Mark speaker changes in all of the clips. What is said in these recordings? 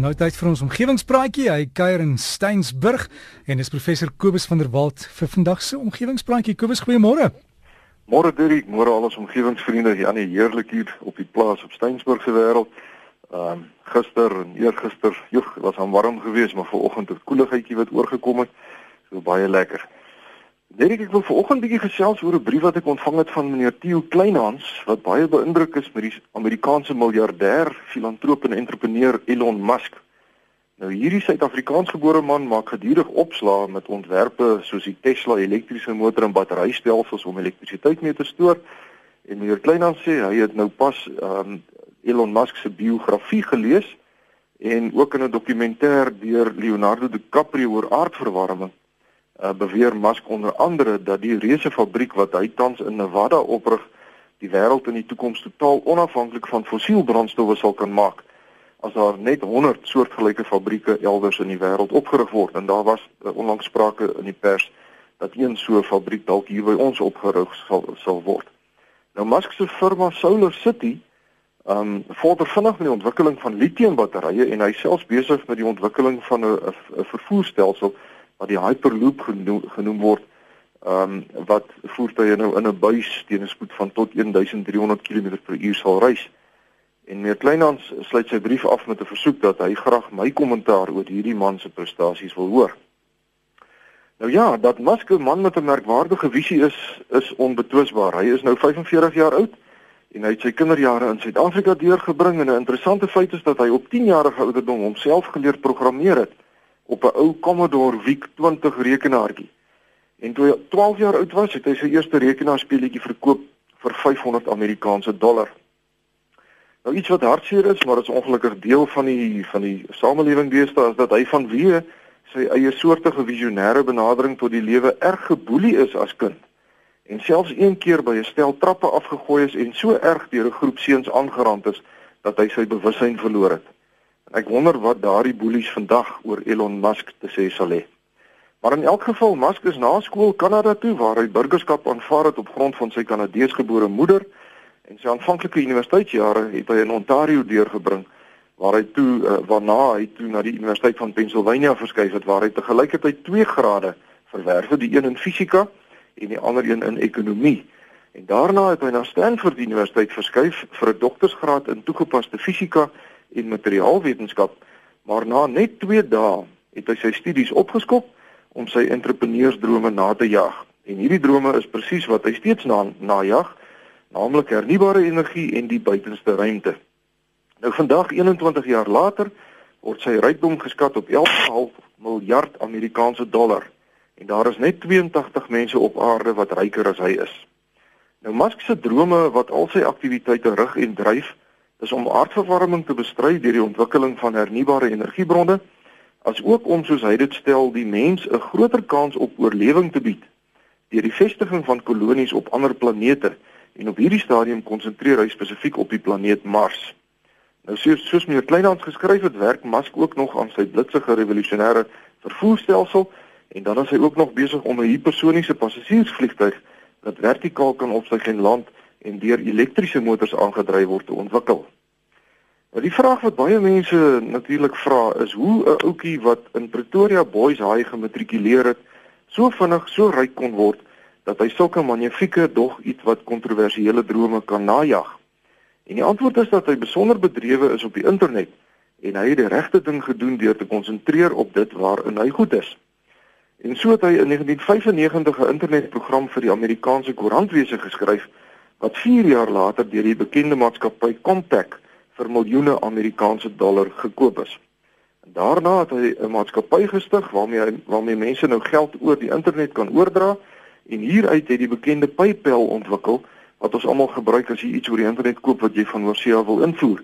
Speaker 1: Nou tyd vir ons omgewingspraatjie. Hy kuier in Steensburg en is professor Kobus van der Walt vir vandag se omgewingspraatjie. Kobus, goeiemôre.
Speaker 2: Môre Dirk, môre al ons omgewingsvriende hier aan die heerlik hier op die plaas op Steensburg se wêreld. Ehm um, gister en eergister, joh, was aan warm geweest, maar vanoggend 'n koeligheidjie wat oorgekom het. So baie lekker. Dirk, ek wil vanoggend bietjie gesels oor 'n brief wat ek ontvang het van meneer Theo Kleinhans wat baie beïndruk is met die Amerikaanse miljardêr, filantroop en entrepreneur Elon Musk. Nou hierdie Suid-Afrikaansgebore man maak gedurig opslae met ontwerpe soos die Tesla elektriese motor en batterystelsels om elektrisiteit mee te stoor. En meneer Kleinhans sê hy het nou pas um, Elon Musk se biografie gelees en ook in 'n dokumentêr deur Leonardo DiCaprio oor aardverwarming uh, beweer Musk onder andere dat die reuse fabriek wat hy tans in Nevada oprig, die wêreld in die toekoms totaal onafhanklik van fossiel brandstowwe sal kan maak as daar net 100 soortgelyke fabrieke elders in die wêreld opgerig word en daar was uh, onlangs sprake in die pers dat een so fabriek dalk hier by ons opgerig sal sal word. Nou Musk se firma Solar City um vorder vinnig met die ontwikkeling van lithiumbatterye en hy selfs besig met die ontwikkeling van 'n vervoerstelsel wat die Hyperloop genoem, genoem word, ehm um, wat voertuie nou in 'n buis teen 'n spoed van tot 1300 km/h sal reis. En meneer Kleinhans sluit sy brief af met 'n versoek dat hy graag my kommentaar oor hierdie man se prestasies wil hoor. Nou ja, dat Musk 'n man met 'n merkwaardige visie is, is onbetwisbaar. Hy is nou 45 jaar oud en hy het sy kinderjare in Suid-Afrika deurgebring en 'n interessante feit is dat hy op 10 jarige ouderdom homself geleer programmeer het op 'n ou Commodore VIC 20 rekenaartjie. En toe hy 12 jaar oud was, het hy sy eerste rekenaarspeletjie verkoop vir 500 Amerikaanse dollar. Nou iets wat hartseer is, maar dit is ongelukkig deel van die van die samelewing deesdae is dat hy vanweë sy eie soortige visionêre benadering tot die lewe erg geboelie is as kind. En selfs een keer by 'n stel trappe afgegooi is en so erg deur 'n groep seuns aangerand is dat hy sy bewussyn verloor het. Ek wonder wat daardie boelies vandag oor Elon Musk te sê sal hê. Maar in elk geval Musk is na skool Kanada toe waar hy burgerskap aanvaar het op grond van sy Kanadeesgebore moeder en sy aanvanklike universiteitsjare het hy in Ontario deurgebring waar hy toe uh, waarna hy toe na die Universiteit van Pennsylvania verskuif het waar hy te gelykheid 2 grade verwerf het, die een in fisika en die ander een in ekonomie. En daarna het hy na Stanford Universiteit verskuif vir 'n doktorsgraad in toegepaste fisika en materiaalwetenskap, maar na net 2 dae het hy sy studies opgeskop om sy entrepreneursdrome na te jag. En hierdie drome is presies wat hy steeds na najag, naamlik hernubare energie en die buitenste ruimte. Nou vandag 21 jaar later word sy rykdom geskat op 11,5 miljard Amerikaanse dollar en daar is net 82 mense op aarde wat ryker as hy is. Nou Musk se drome wat al sy aktiwiteite rig en dryf is om aardverwarming te bestry deur die ontwikkeling van hernubare energiebronne, asook om soos hy dit stel, die mens 'n groter kans op oorlewing te bied deur die vestiging van kolonies op ander planete en op hierdie stadium konsentreer hy spesifiek op die planeet Mars. Nou soos, soos meneer Kleinhans geskryf het, werk Musk ook nog aan sy blitsige revolusionêre vervoerstelsel en dan is hy ook nog besig om 'n hipersoniese passasiersvliegtuig wat vertikaal kan opstyg en land en deur elektriese motors aangedryf word te ontwikkel. Nou die vraag wat baie mense natuurlik vra is hoe 'n ouetjie wat in Pretoria Boys High gematrikuleer het, so vinnig so ryk kon word dat hy sulke magnifieke dog iets wat kontroversiële drome kan najag. En die antwoord is dat hy besonder bedrewe is op die internet en hy het die regte ding gedoen deur te konsentreer op dit waarin hy goed is. En so het hy in 1995 'n internetprogram vir die Amerikaanse koerantwese geskryf wat 4 jaar later deur die bekende maatskappy Compaq vir miljoene Amerikaanse dollar gekoop is. En daarna het hy 'n maatskappy gestig waarmee hy waarmee mense nou geld oor die internet kan oordra en hieruit het die bekende PayPal ontwikkel wat ons almal gebruik as jy iets oor die internet koop wat jy van oorsee wil invoer.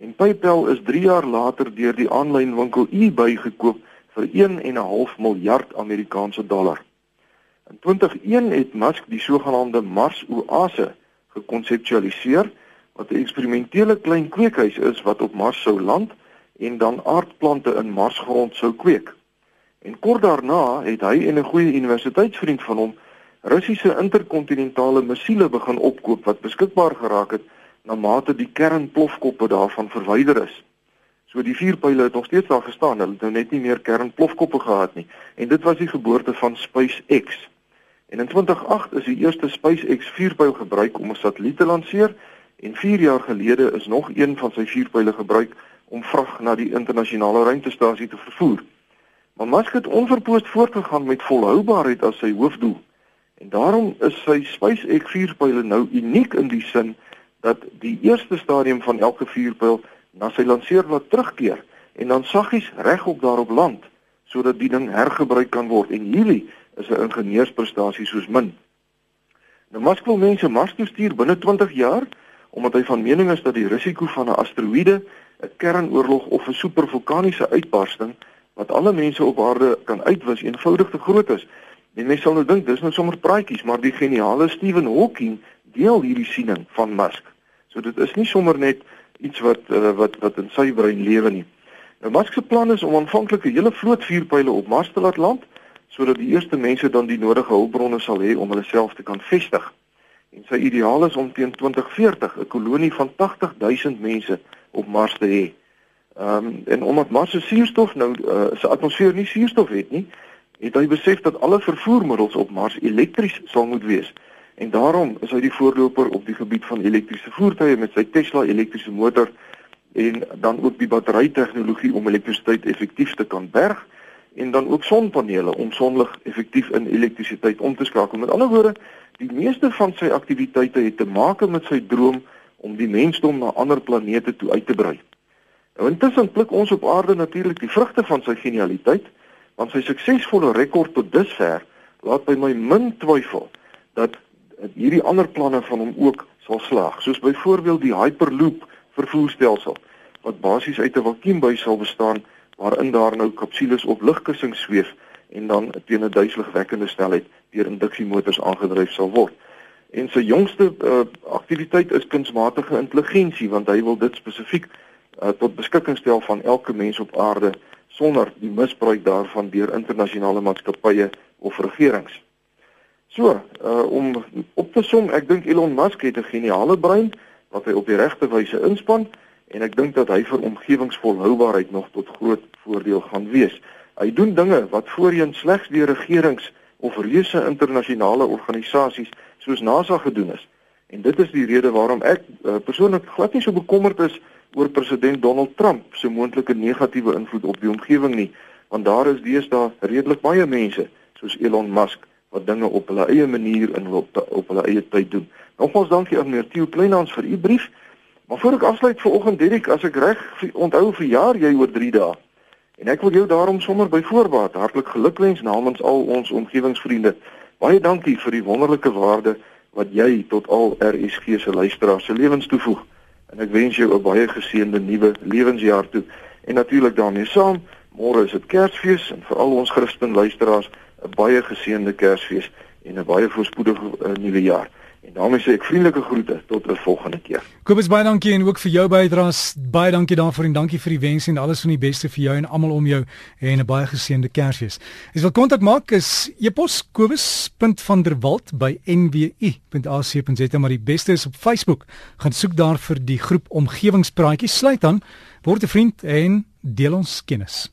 Speaker 2: En PayPal is 3 jaar later deur die aanlyn winkel eBay gekoop vir 1.5 miljard Amerikaanse dollar. In 2001 het Musk die sogenaamde Mars Oase gekonseptualiseer wat 'n eksperimentele klein kweekhuis is wat op Mars sou land en dan aardplante in Marsgrond sou kweek. En kort daarna het hy en 'n goeie universiteitsvriend van hom Russiese interkontinentale missiele begin opkoop wat beskikbaar geraak het na mate die kernplofkoppe daarvan verwyder is. So die vuurpyle het nog steeds daar gestaan. Hulle het nou net nie meer kernplofkoppe gehad nie. En dit was die geboorte van SpaceX. En in 2008 is die eerste SpaceX vuurpyl gebruik om 'n satelliet te lanseer en 4 jaar gelede is nog een van sy vuurpyle gebruik om vrag na die internasionale ruimtestasie te vervoer. Maar Musk het onverpoos voortgegaan met volhoubaarheid as sy hoofdoel. En daarom is sy SpaceX vuurpyle nou uniek in die sin dat die eerste stadium van elke vuurpyl na sy lanseerblad terugkeer en dan saggies regop daarop land sodat die ding hergebruik kan word en hierdie is 'n ingenieursprestasie soos min. Nou Musk wil mense Mars toe stuur binne 20 jaar omdat hy van mening is dat die risiko van 'n asteroïde, 'n kernoorlog of 'n supervulkaniese uitbarsting wat alle mense op aarde kan uitwis eenvoudig te groot is. En mense sal nou dink dis nou sommer praatjies, maar die geniale Stephen Hawking deel hierdie siening van Musk. So dit is nie sommer net iets wat uh, wat wat in sy brein lewe nie. Nou Musk se plan is om aanvanklik 'n hele vloot vuurpyle op Mars te laat land sodat die eerste mense dan die nodige hulpbronne sal hê om hulle self te kan vestig. En sy ideaal is om teen 2040 'n kolonie van 80000 mense op Mars te hê. Ehm um, en omdat Mars se suurstof nou uh, sy atmosfeer nie suurstof het nie, het hy besef dat alle vervoermiddels op Mars elektries sal moet wees. En daarom is hy die voorloper op die gebied van elektriese voertuie met sy Tesla elektriese motor en dan ook die batterytegnologie om elektrisiteit effektief te kan berg en dan ook sonpanele om sonlig effektief in elektrisiteit om te skakel. Met ander woorde, die meeste van sy aktiwiteite het te maak met sy droom om die mensdom na ander planete toe uit te brei. Nou intussen pluk ons op aarde natuurlik die vrugte van sy genialiteit, want sy suksesvolle rekord tot dusver laat by my min twyfel dat hierdie ander planne van hom ook sal slaag, soos byvoorbeeld die Hyperloop vervoerstelsel wat basies uit 'n vakuumbuis sal bestaan waarin daar nou kapsules op lugkussings sveef en dan teen 'n duiseligwekkende snelheid deur induksiemotors aangedryf sal word. En sy jongste uh, aktiwiteit is kunsmatige intelligensie want hy wil dit spesifiek uh, tot beskikking stel van elke mens op aarde sonder die misbruik daarvan deur internasionale maatskappye of regerings. So, uh om op te som, ek dink Elon Musk het 'n geniale brein wat hy op die regte wyse inspann en ek dink dat hy vir omgewingsvolhoubaarheid nog tot groot voordeel gaan wees. Hy doen dinge wat voorheen slegs deur regerings of reuse internasionale organisasies soos NASA gedoen is. En dit is die rede waarom ek uh, persoonlik glad nie so bekommerd is oor president Donald Trump se moontlike negatiewe invloed op die omgewing nie, want daar is deesdae redelik baie mense soos Elon Musk wat dinge op hulle eie manier en op, op hulle eie tyd doen. Nogmaals dankie aan meneer Theo Kleinhans vir u brief. Maar voor ek afsluit vir oggend Dirk, as ek reg onthou verjaar jy oor 3 dae. En ek wil jou daarom sommer by voorbaat hartlik gelukwens namens al ons omgewingsvriende. Baie dankie vir die wonderlike waarde wat jy tot al RSG se luisteraars se lewens toevoeg. En ek wens jou 'n baie geseënde nuwe lewensjaar toe. En natuurlik daarmee saam, môre is dit Kersfees en vir al ons Christen luisteraars 'n baie geseënde Kersfees en 'n baie voorspoedige uh, nuwe jaar. En daarmee sê ek vriendelike groete tot 'n volgende keer.
Speaker 1: Kobus baie dankie en ook vir jou bydraes. Baie dankie daarvoor en dankie vir die wense en alles van die beste vir jou en almal om jou en 'n baie geseënde Kersfees. As wil kontak maak is epos kobus.vanderwalt@nwu.ac.za maar die beste is op Facebook. Gaan soek daar vir die groep omgewingspraatjies. Sluit dan word 'n vriend en deel ons kennis.